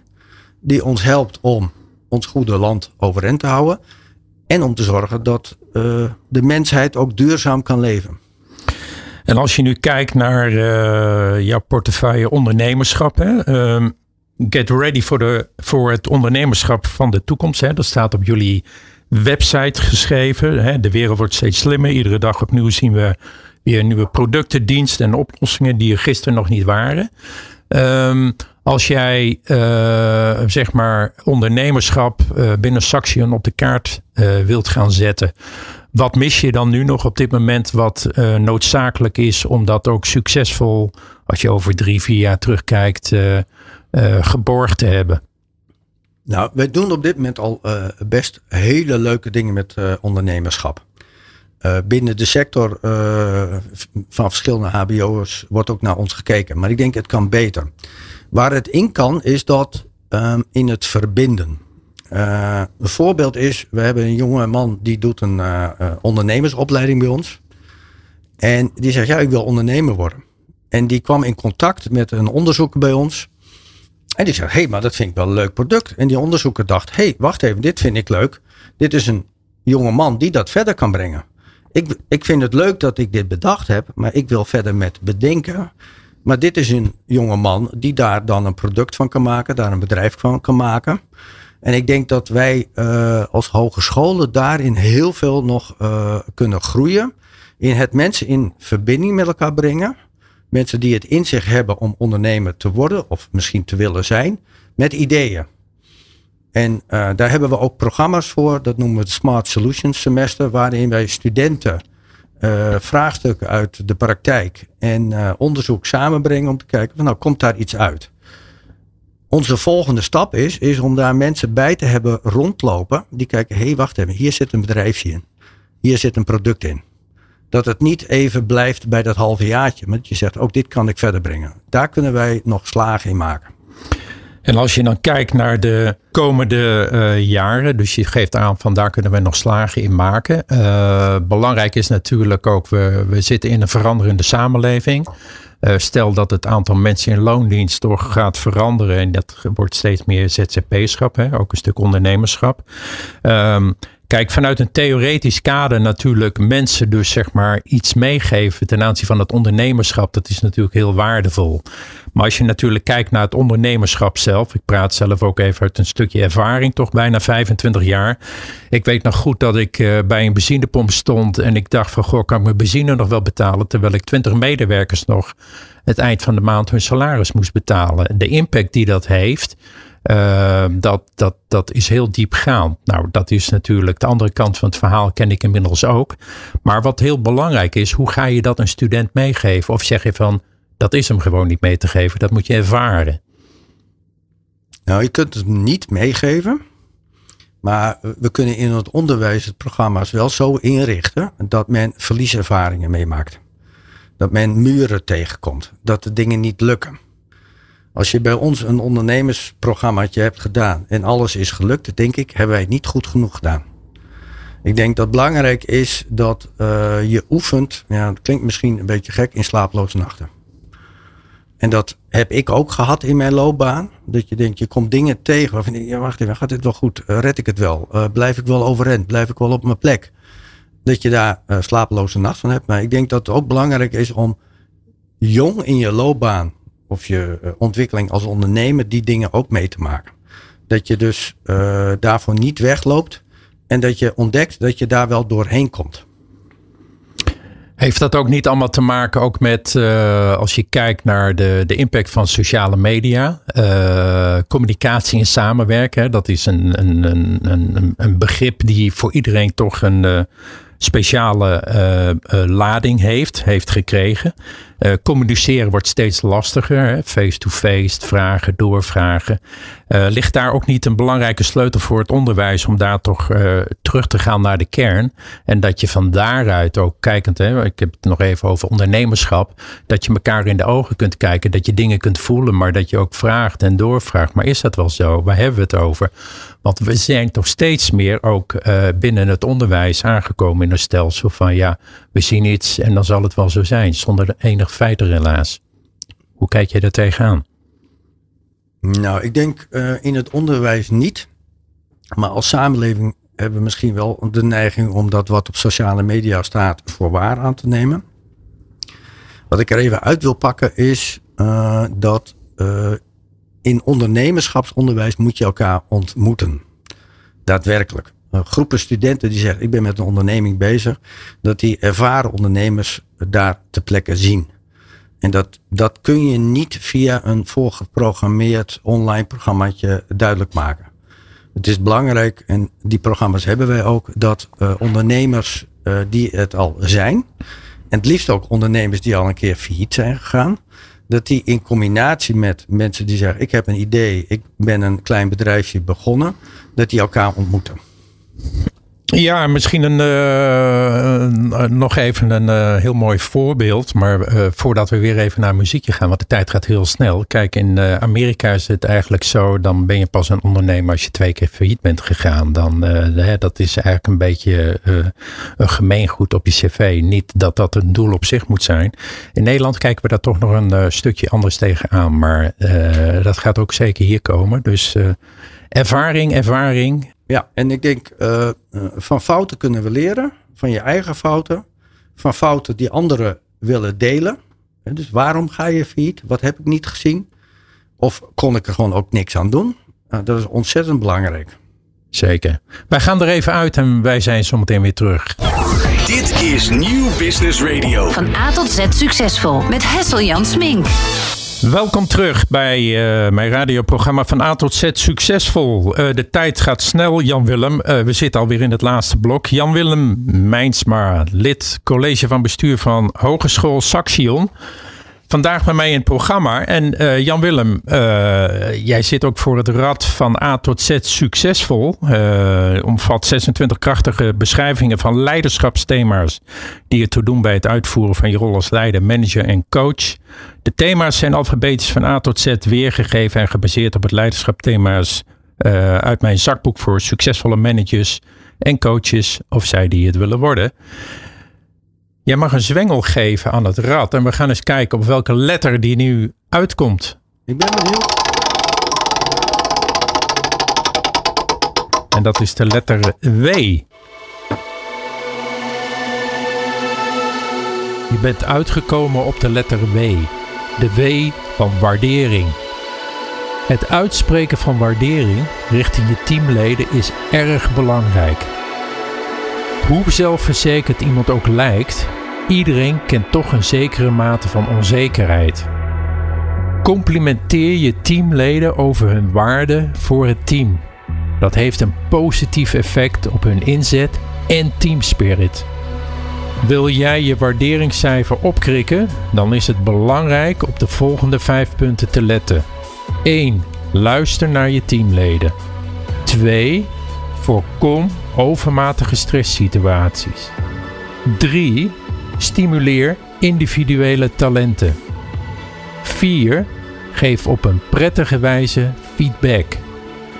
die ons helpt om ons goede land overeind te houden en om te zorgen dat eh, de mensheid ook duurzaam kan leven. En als je nu kijkt naar eh, jouw portefeuille ondernemerschap, hè, ehm, get ready voor, de, voor het ondernemerschap van de toekomst. Hè, dat staat op jullie website geschreven. Hè. De wereld wordt steeds slimmer. Iedere dag opnieuw zien we weer nieuwe producten, diensten en oplossingen die er gisteren nog niet waren. Ehm, als jij eh, zeg maar ondernemerschap eh, binnen Saxion op de kaart eh, wilt gaan zetten, wat mis je dan nu nog op dit moment wat noodzakelijk is om dat ook succesvol, als je over drie, vier jaar terugkijkt, geborgd te hebben? Nou, wij doen op dit moment al best hele leuke dingen met ondernemerschap. Binnen de sector van verschillende HBO'ers wordt ook naar ons gekeken. Maar ik denk het kan beter. Waar het in kan is dat ehm, in het verbinden. Eh, een voorbeeld is, we hebben een jonge man die doet een eh, eh, ondernemersopleiding bij ons. En die zegt, ja, ik wil ondernemer worden. En die kwam in contact met een onderzoeker bij ons. En die zei, hé, hey, maar dat vind ik wel een leuk product. En die onderzoeker dacht, hé, hey, wacht even, dit vind ik leuk. Dit is een jonge man die dat verder kan brengen. Ik, ik vind het leuk dat ik dit bedacht heb, maar ik wil verder met bedenken. Maar dit is een jonge man die daar dan een product van kan maken, daar een bedrijf van kan maken. En ik denk dat wij eh, als hogescholen daarin heel veel nog eh, kunnen groeien. In het mensen in verbinding met elkaar brengen. Mensen die het in zich hebben om ondernemer te worden of misschien te willen zijn, met ideeën. En uh, daar hebben we ook programma's voor, dat noemen we het Smart Solutions Semester, waarin wij studenten uh, vraagstukken uit de praktijk en uh, onderzoek samenbrengen om te kijken, van, nou komt daar iets uit. Onze volgende stap is, is om daar mensen bij te hebben rondlopen die kijken, hé hey, wacht even, hier zit een bedrijfje in. Hier zit een product in. Dat het niet even blijft bij dat halve jaartje, maar dat je zegt, ook dit kan ik verder brengen. Daar kunnen wij nog slagen in maken. En als je dan kijkt naar de komende uh, jaren, dus je geeft aan van daar kunnen we nog slagen in maken. Uh, belangrijk is natuurlijk ook, we, we zitten in een veranderende samenleving. Uh, stel dat het aantal mensen in loondienst toch gaat veranderen en dat wordt steeds meer ZZP-schap, ook een stuk ondernemerschap. Um, Kijk, vanuit een theoretisch kader natuurlijk mensen dus zeg maar iets meegeven ten aanzien van het ondernemerschap. Dat is natuurlijk heel waardevol. Maar als je natuurlijk kijkt naar het ondernemerschap zelf. Ik praat zelf ook even uit een stukje ervaring, toch bijna 25 jaar. Ik weet nog goed dat ik uh, bij een benzinepomp stond en ik dacht van goh, kan ik mijn benzine nog wel betalen? Terwijl ik 20 medewerkers nog het eind van de maand hun salaris moest betalen. De impact die dat heeft. Uh, dat, dat, dat is heel diepgaand. Nou, dat is natuurlijk de andere kant van het verhaal, ken ik inmiddels ook. Maar wat heel belangrijk is, hoe ga je dat een student meegeven? Of zeg je van, dat is hem gewoon niet mee te geven, dat moet je ervaren. Nou, je kunt het niet meegeven. Maar we kunnen in het onderwijs het programma's wel zo inrichten dat men verlieservaringen meemaakt. Dat men muren tegenkomt. Dat de dingen niet lukken. Als je bij ons een ondernemersprogrammaatje hebt gedaan en alles is gelukt, denk ik, hebben wij het niet goed genoeg gedaan. Ik denk dat belangrijk is dat uh, je oefent, ja, dat klinkt misschien een beetje gek, in slaaploze nachten. En dat heb ik ook gehad in mijn loopbaan. Dat je denkt, je komt dingen tegen waarvan je ja wacht even, gaat dit wel goed? Uh, red ik het wel? Uh, blijf ik wel overeind? Blijf ik wel op mijn plek? Dat je daar slapeloze nacht van hebt. Maar ik denk dat het ook belangrijk is om jong in je loopbaan of je uh, ontwikkeling als ondernemer die dingen ook mee te maken. Dat je dus uh, daarvoor niet wegloopt en dat je ontdekt dat je daar wel doorheen komt. Heeft dat ook niet allemaal te maken ook met, uh, als je kijkt naar de, de impact van sociale media, communicatie en samenwerken? Dat is een, een, een, een, begrip die voor iedereen toch een speciale lading heeft, heeft gekregen. Uh, communiceren wordt steeds lastiger. Face-to-face, vragen, doorvragen. Uh, ligt daar ook niet een belangrijke sleutel voor het onderwijs om daar toch uh, terug te gaan naar de kern? En dat je van daaruit ook kijkend, hè, ik heb het nog even over ondernemerschap, dat je elkaar in de ogen kunt kijken, dat je dingen kunt voelen, maar dat je ook vraagt en doorvraagt. Maar is dat wel zo? Waar hebben we het over? Want we zijn toch steeds meer ook binnen het onderwijs aangekomen in een stelsel van ja, we zien iets en dan zal het wel zo zijn, zonder enig feiten helaas. Hoe kijk je daar tegenaan? Nou, ik denk uh, in het onderwijs niet. Maar als samenleving hebben we misschien wel de neiging om dat wat op sociale media staat voor waar aan te nemen. Wat ik er even uit wil pakken is uh, dat uh, in ondernemerschapsonderwijs moet je elkaar ontmoeten. Daadwerkelijk. groepen studenten die zeggen ik ben met een onderneming bezig. Dat die ervaren ondernemers daar te plekken zien. En dat, dat kun je niet via een voorgeprogrammeerd online programmaatje duidelijk maken. Het is belangrijk, en die programma's hebben wij ook, dat uh, ondernemers uh, die het al zijn, en het liefst ook ondernemers die al een keer failliet zijn gegaan, dat die in combinatie met mensen die zeggen: Ik heb een idee, ik ben een klein bedrijfje begonnen, dat die elkaar ontmoeten. Ja, misschien een, uh, nog even een uh, heel mooi voorbeeld. Maar uh, voordat we weer even naar muziekje gaan, want de tijd gaat heel snel. Kijk, in Amerika is het eigenlijk zo, dan ben je pas een ondernemer als je twee keer failliet bent gegaan. Dan, dat is eigenlijk een beetje een gemeengoed op je cv. Niet dat dat een doel op zich moet zijn. In Nederland kijken we daar toch nog een stukje anders tegenaan. Maar dat gaat ook zeker hier komen. Dus ervaring, ervaring. Ja, en ik denk van fouten kunnen we leren. Van je eigen fouten. Van fouten die anderen willen delen. Dus waarom ga je failliet? Wat heb ik niet gezien? Of kon ik er gewoon ook niks aan doen? Uh, dat is ontzettend belangrijk. Zeker. Wij gaan er even uit en wij zijn zometeen weer terug. Dit is Nieuw Business Radio. Van A tot Z succesvol met Hessel Jan Smink. Welkom terug bij uh, mijn radioprogramma van A tot Z Succesvol. Uh, de tijd gaat snel, Jan Willem. Uh, we zitten alweer in het laatste blok. Jan Willem Mijnsma, lid college van bestuur van Hogeschool Saxion vandaag bij mij in het programma. En uh, Jan Willem, uh, jij zit ook voor het Rad van A tot Z succesvol. Uh, omvat 26 krachtige beschrijvingen van leiderschapsthema's die je te doen bij het uitvoeren van je rol als leider, manager en coach. De thema's zijn alfabetisch van A tot Z weergegeven en gebaseerd op het leiderschapthema's uit mijn zakboek voor succesvolle managers en coaches of zij die het willen worden. Jij mag een zwengel geven aan het rad. En we gaan eens kijken op welke letter die nu uitkomt. Ik ben benieuwd. En dat is de letter W. Je bent uitgekomen op de letter W. De W van waardering. Het uitspreken van waardering richting je teamleden is erg belangrijk. Hoe zelfverzekerd iemand ook lijkt, iedereen kent toch een zekere mate van onzekerheid. Complimenteer je teamleden over hun waarde voor het team. Dat heeft een positief effect op hun inzet en teamspirit. Wil jij je waarderingscijfer opkrikken, dan is het belangrijk op de volgende vijf punten te letten. 1. Luister naar je teamleden. 2. Voorkom overmatige stresssituaties. 3. Stimuleer individuele talenten. 4. Geef op een prettige wijze feedback.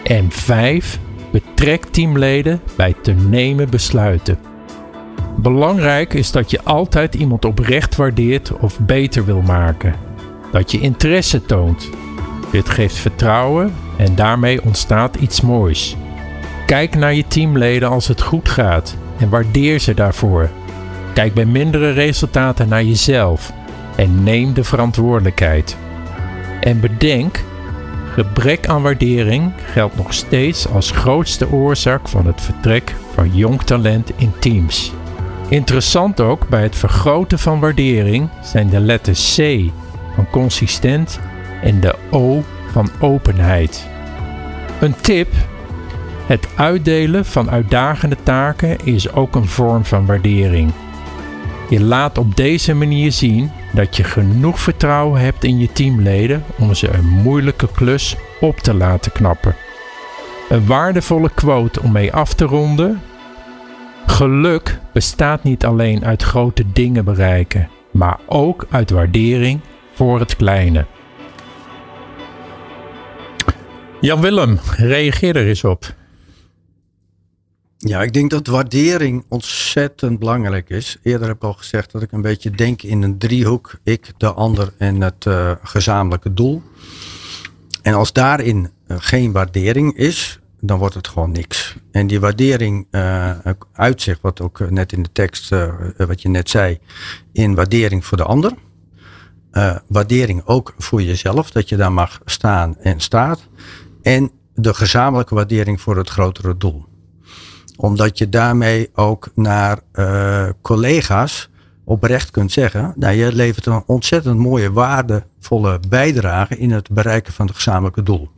En 5. Betrek teamleden bij te nemen besluiten. Belangrijk is dat je altijd iemand oprecht waardeert of beter wil maken. Dat je interesse toont. Dit geeft vertrouwen en daarmee ontstaat iets moois. Kijk naar je teamleden als het goed gaat en waardeer ze daarvoor. Kijk bij mindere resultaten naar jezelf en neem de verantwoordelijkheid. En bedenk, gebrek aan waardering geldt nog steeds als grootste oorzaak van het vertrek van jong talent in teams. Interessant ook bij het vergroten van waardering zijn de letters C van consistent en de O van openheid. Een tip het uitdelen van uitdagende taken is ook een vorm van waardering. Je laat op deze manier zien dat je genoeg vertrouwen hebt in je teamleden om ze een moeilijke klus op te laten knappen. Een waardevolle quote om mee af te ronden. Geluk bestaat niet alleen uit grote dingen bereiken, maar ook uit waardering voor het kleine. Jan Willem, reageer er eens op. Ja, ik denk dat waardering ontzettend belangrijk is. Eerder heb ik al gezegd dat ik een beetje denk in een driehoek. Ik, de ander en het uh, gezamenlijke doel. En als daarin uh, geen waardering is, dan wordt het gewoon niks. En die waardering uh, uitzicht, wat ook net in de tekst, wat je net zei, in waardering voor de ander. waardering ook voor jezelf, dat je daar mag staan en staat. En de gezamenlijke waardering voor het grotere doel omdat je daarmee ook naar uh, collega's oprecht kunt zeggen, nou je levert een ontzettend mooie waardevolle bijdrage in het bereiken van het gezamenlijke doel.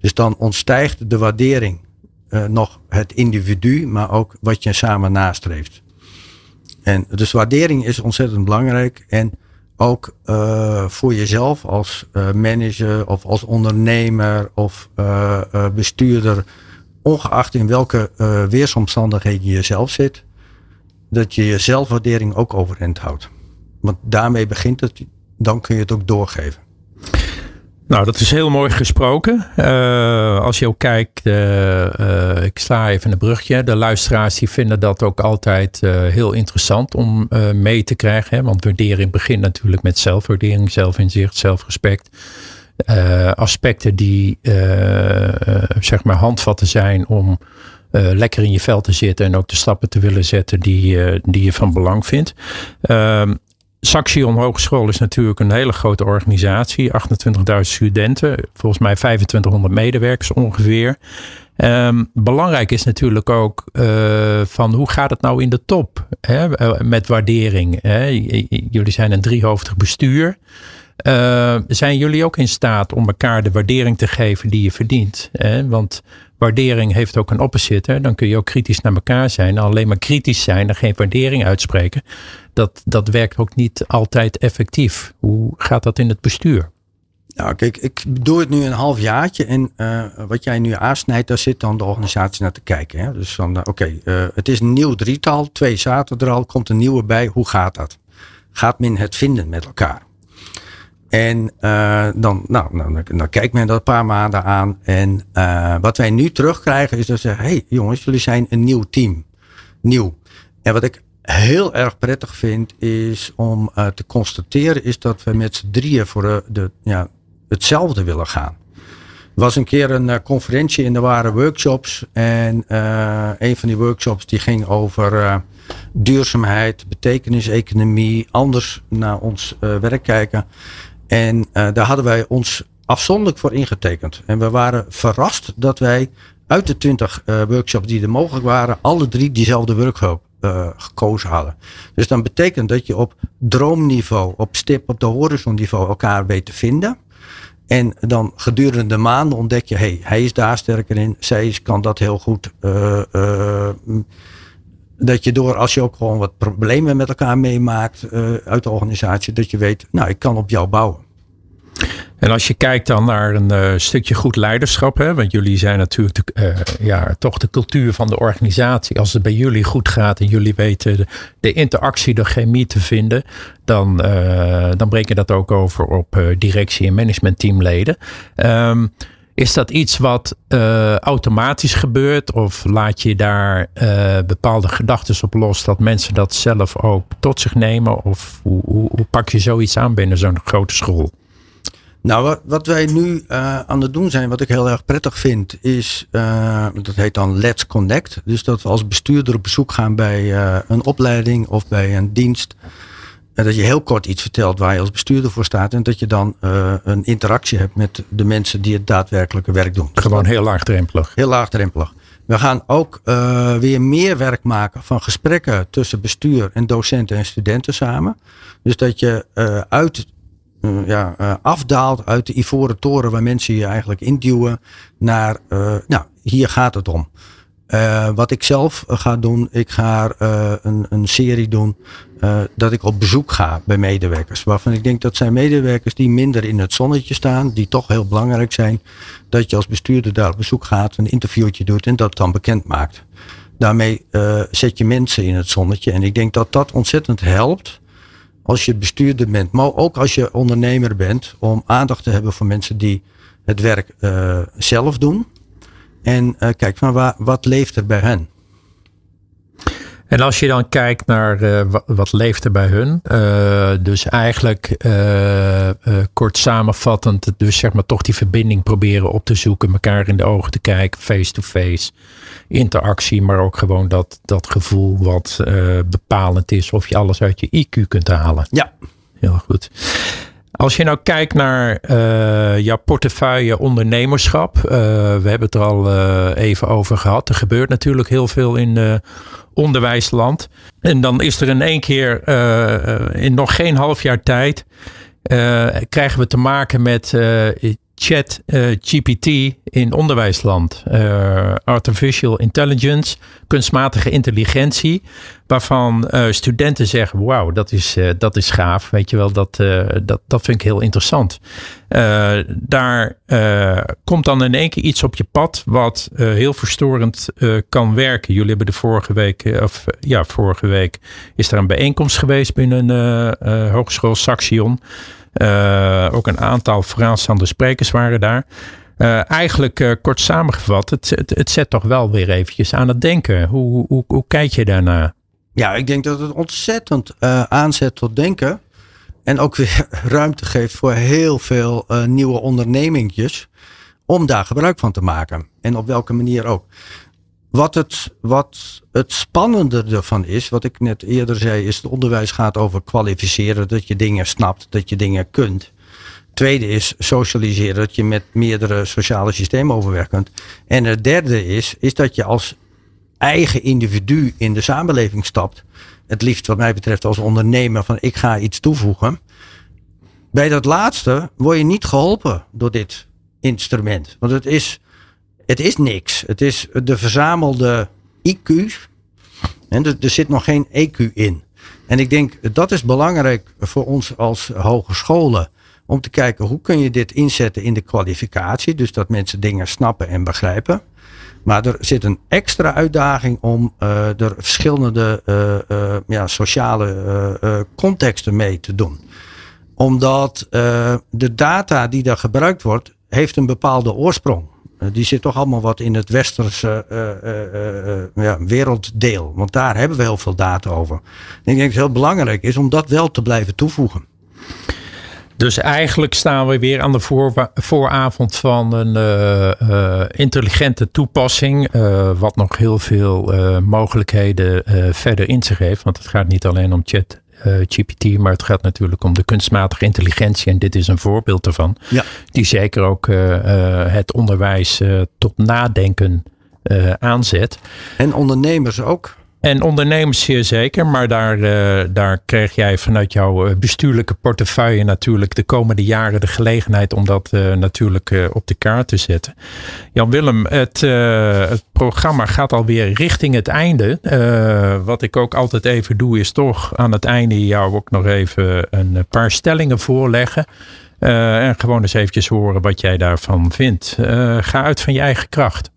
Dus dan ontstijgt de waardering uh, nog het individu, maar ook wat je samen nastreeft. En dus waardering is ontzettend belangrijk en ook uh, voor jezelf als manager of als ondernemer of bestuurder ongeacht in welke uh, weersomstandigheden je zelf zit, dat je je zelfwaardering ook overeind houdt. Want daarmee begint het, dan kun je het ook doorgeven. Nou, dat is heel mooi gesproken. Uh, als je ook kijkt, uh, ik sla even een brugje. De luisteraars die vinden dat ook altijd heel interessant om mee te krijgen. Hè? Want waardering begint natuurlijk met zelfwaardering, zelfinzicht, zelfrespect. Uh, aspecten die uh, zeg maar handvatten zijn om lekker in je vel te zitten en ook de stappen te willen zetten die, die je van belang vindt. Ehm, Saxion Hogeschool is natuurlijk een hele grote organisatie, 28.000 studenten, volgens mij 2500 medewerkers ongeveer. Ehm, belangrijk is natuurlijk ook van hoe gaat het nou in de top hè, met waardering. Hè? Jullie zijn een driehoofdig bestuur. Zijn jullie ook in staat om elkaar de waardering te geven die je verdient? Hè? Want waardering heeft ook een opposite. Dan kun je ook kritisch naar elkaar zijn. Alleen maar kritisch zijn en geen waardering uitspreken. Dat, dat werkt ook niet altijd effectief. Hoe gaat dat in het bestuur? Nou, kijk, ik doe het nu een half jaartje. En uh, wat jij nu aansnijdt, daar zit dan de organisatie naar te kijken. Hè? Dus van, uh, oké, het is een nieuw drietal. Twee zaten er al, komt een nieuwe bij. Hoe gaat dat? Gaat men het vinden met elkaar? En uh, dan, nou, nou, kijkt men dat een paar maanden aan. En uh, wat wij nu terugkrijgen is dat ze zeggen: hey jongens, jullie zijn een nieuw team. Nieuw. En wat ik heel erg prettig vind is om uh, te constateren is dat we met z'n drieën voor de, ja, hetzelfde willen gaan. Er was een keer een conferentie en er waren workshops. En een van die workshops die ging over duurzaamheid, betekenis-economie, anders naar ons werk kijken. En uh, daar hadden wij ons afzonderlijk voor ingetekend. En we waren verrast dat wij uit de twintig uh, workshops die er mogelijk waren, alle drie diezelfde workshop uh, gekozen hadden. Dus dan betekent dat je op droomniveau, op stip, op de horizonniveau elkaar weet te vinden. En dan gedurende de maanden ontdek je, hey, hij is daar sterker in, zij kan dat heel goed. Dat je door, als je ook gewoon wat problemen met elkaar meemaakt uh, uit de organisatie, dat je weet, nou, ik kan op jou bouwen. En als je kijkt dan naar een uh, stukje goed leiderschap, hè, want jullie zijn natuurlijk de, uh, ja, toch de cultuur van de organisatie. Als het bij jullie goed gaat en jullie weten de, interactie, de chemie te vinden, dan, dan breek je dat ook over op directie- en managementteamleden. Um, is dat iets wat uh, automatisch gebeurt? Of laat je daar uh, bepaalde gedachten op los dat mensen dat zelf ook tot zich nemen? Of hoe, hoe, pak je zoiets aan binnen zo'n grote school? Nou, wat, wij nu uh, aan het doen zijn, wat ik heel erg prettig vind, is, dat heet dan Let's Connect. Dus dat we als bestuurder op bezoek gaan bij een opleiding of bij een dienst dat je heel kort iets vertelt waar je als bestuurder voor staat. En dat je dan uh, een interactie hebt met de mensen die het daadwerkelijke werk doen. Gewoon heel laagdrempelig. Heel laagdrempelig. We gaan ook uh, weer meer werk maken van gesprekken tussen bestuur en docenten en studenten samen. Dus dat je uh, uit, ja, afdaalt uit de ivoren toren waar mensen je eigenlijk induwen naar, nou, hier gaat het om. Uh, wat ik zelf ga doen, ik ga uh, een, een serie doen uh, dat ik op bezoek ga bij medewerkers. Waarvan ik denk dat zijn medewerkers die minder in het zonnetje staan, die toch heel belangrijk zijn. Dat je als bestuurder daar op bezoek gaat, een interviewtje doet en dat dan bekend maakt. Daarmee zet je mensen in het zonnetje. En ik denk dat dat ontzettend helpt als je bestuurder bent, maar ook als je ondernemer bent, om aandacht te hebben voor mensen die het werk zelf doen. En uh, kijk, van waar, wat leeft er bij hen? En als je dan kijkt naar uh, wat, wat, leeft er bij hun, uh, dus eigenlijk kort samenvattend, dus zeg maar toch die verbinding proberen op te zoeken, elkaar in de ogen te kijken, face-to-face, interactie, maar ook gewoon dat, dat gevoel wat bepalend is of je alles uit je IQ kunt halen. Ja. Heel goed. Als je nou kijkt naar uh, jouw portefeuille ondernemerschap. Uh, we hebben het er al uh, even over gehad. Er gebeurt natuurlijk heel veel in onderwijsland. En dan is er in één keer in nog geen half jaar tijd. krijgen we te maken met chat uh, GPT in onderwijsland. Uh, artificial intelligence, kunstmatige intelligentie. Waarvan uh, studenten zeggen, wauw, dat is, dat is gaaf. Weet je wel, dat, dat, dat vind ik heel interessant. daar komt dan in één keer iets op je pad wat heel verstorend kan werken. Jullie hebben de vorige week, of ja, vorige week is er een bijeenkomst geweest binnen Hogeschool Saxion. Uh, ook een aantal vooraanstaande sprekers waren daar. Uh, eigenlijk uh, kort samengevat, het, het, het, zet toch wel weer eventjes aan het denken. Hoe, hoe, hoe, hoe kijk je daarna? Ja, ik denk dat het ontzettend aanzet tot denken. En ook weer ruimte geeft voor heel veel nieuwe ondernemingjes. Om daar gebruik van te maken. En op welke manier ook. Wat het, wat het spannende ervan is, wat ik net eerder zei, is het onderwijs gaat over kwalificeren, dat je dingen snapt, dat je dingen kunt. tweede is socialiseren, dat je met meerdere sociale systemen overweg kunt. En het derde is, is dat je als eigen individu in de samenleving stapt. Het liefst wat mij betreft als ondernemer van ik ga iets toevoegen. Bij dat laatste word je niet geholpen door dit instrument. Want het is, het is niks. Het is de verzamelde IQ. En er, zit nog geen EQ in. En ik denk dat is belangrijk voor ons als hogescholen. Om te kijken hoe kun je dit inzetten in de kwalificatie. Dus dat mensen dingen snappen en begrijpen. Maar er zit een extra uitdaging om uh, er verschillende uh, uh, ja, sociale contexten mee te doen. Omdat de data die daar gebruikt wordt, heeft een bepaalde oorsprong. Die zit toch allemaal wat in het westerse ja, werelddeel. Want daar hebben we heel veel data over. En ik denk dat het heel belangrijk is om dat wel te blijven toevoegen. Dus eigenlijk staan we weer aan de vooravond van een intelligente toepassing. Wat nog heel veel mogelijkheden verder in zich heeft. Want het gaat niet alleen om chat. GPT, maar het gaat natuurlijk om de kunstmatige intelligentie. En dit is een voorbeeld ervan. Ja. Die zeker ook het onderwijs tot nadenken aanzet. En ondernemers ook. En ondernemers zeer zeker, maar daar, uh, daar krijg jij vanuit jouw eh, bestuurlijke portefeuille natuurlijk de komende jaren de gelegenheid om dat uh, natuurlijk op de kaart te zetten. Jan Willem, het, het programma gaat alweer richting het einde. wat ik ook altijd even doe, is toch aan het einde jou ook nog even een paar stellingen voorleggen. en gewoon eens eventjes horen wat jij daarvan vindt. ga uit van je eigen kracht.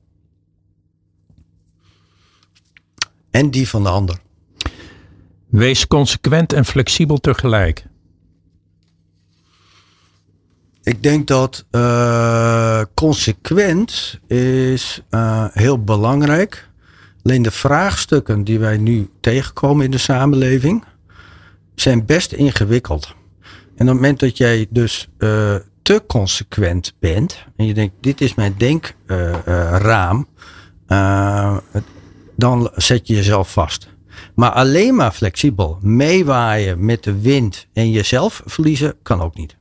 En die van de ander. Wees consequent en flexibel tegelijk. Ik denk dat uh, consequent is uh, heel belangrijk. Alleen de vraagstukken die wij nu tegenkomen in de samenleving zijn best ingewikkeld. En op het moment dat jij dus uh, te consequent bent en je denkt dit is mijn denkraam, dan zet je jezelf vast. Maar alleen maar flexibel meewaaien met de wind en jezelf verliezen kan ook niet.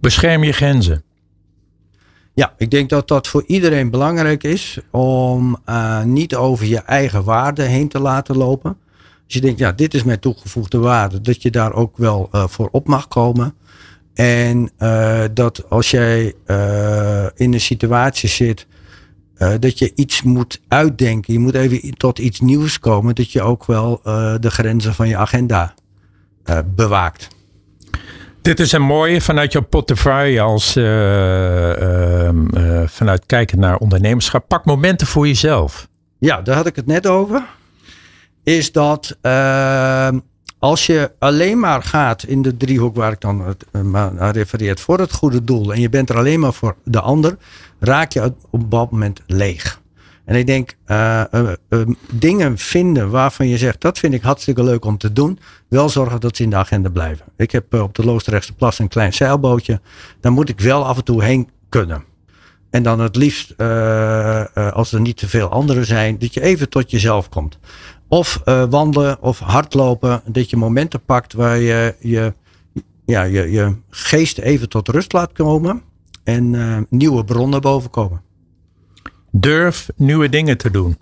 Bescherm je grenzen. Ja, ik denk dat dat voor iedereen belangrijk is om uh, niet over je eigen waarde heen te laten lopen. Als je denkt, ja, dit is mijn toegevoegde waarde, dat je daar ook wel uh, voor op mag komen. En uh, dat als jij in een situatie zit uh, dat je iets moet uitdenken. Je moet even tot iets nieuws komen. Dat je ook wel uh, de grenzen van je agenda uh, bewaakt. Dit is een mooie vanuit jouw portefeuille als vanuit kijken naar ondernemerschap. Pak momenten voor jezelf. Ja, daar had ik het net over. Is dat als je alleen maar gaat in de driehoek waar ik dan naar refereer voor het goede doel en je bent er alleen maar voor de ander, raak je op een bepaald moment leeg. En ik denk, uh, uh, uh, dingen vinden waarvan je zegt, dat vind ik hartstikke leuk om te doen. Wel zorgen dat ze in de agenda blijven. Ik heb op de Loosdrechtse Plas een klein zeilbootje. Daar moet ik wel af en toe heen kunnen. En dan het liefst, als er niet te veel anderen zijn, dat je even tot jezelf komt. Of wandelen of hardlopen. Dat je momenten pakt waar je je, ja, je je geest even tot rust laat komen en uh, nieuwe bronnen boven komen. Durf nieuwe dingen te doen.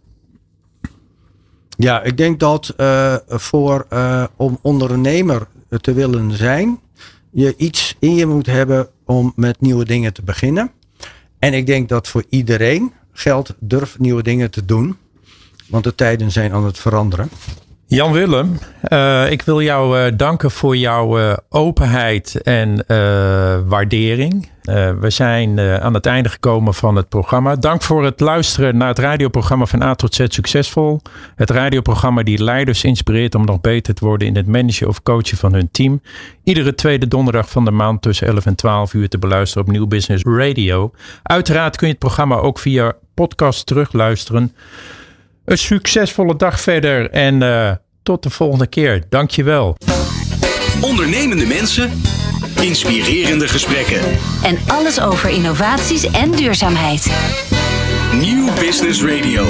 Ja, ik denk dat uh, voor uh, om ondernemer te willen zijn, je iets in je moet hebben om met nieuwe dingen te beginnen. En ik denk dat voor iedereen geldt, durf nieuwe dingen te doen. Want de tijden zijn aan het veranderen. Jan Willem, uh, ik wil jou uh, danken voor jouw uh, openheid en waardering. we zijn aan het einde gekomen van het programma. Dank voor het luisteren naar het radioprogramma van A tot Z Succesvol. Het radioprogramma die leiders inspireert om nog beter te worden in het managen of coachen van hun team. Iedere tweede donderdag van de maand tussen 11 en 12 uur te beluisteren op Nieuw Business Radio. Uiteraard kun je het programma ook via podcast terugluisteren. Een succesvolle dag verder en uh, tot de volgende keer. Dankjewel. Ondernemende mensen, inspirerende gesprekken. En alles over innovaties en duurzaamheid. Nieuw Business Radio.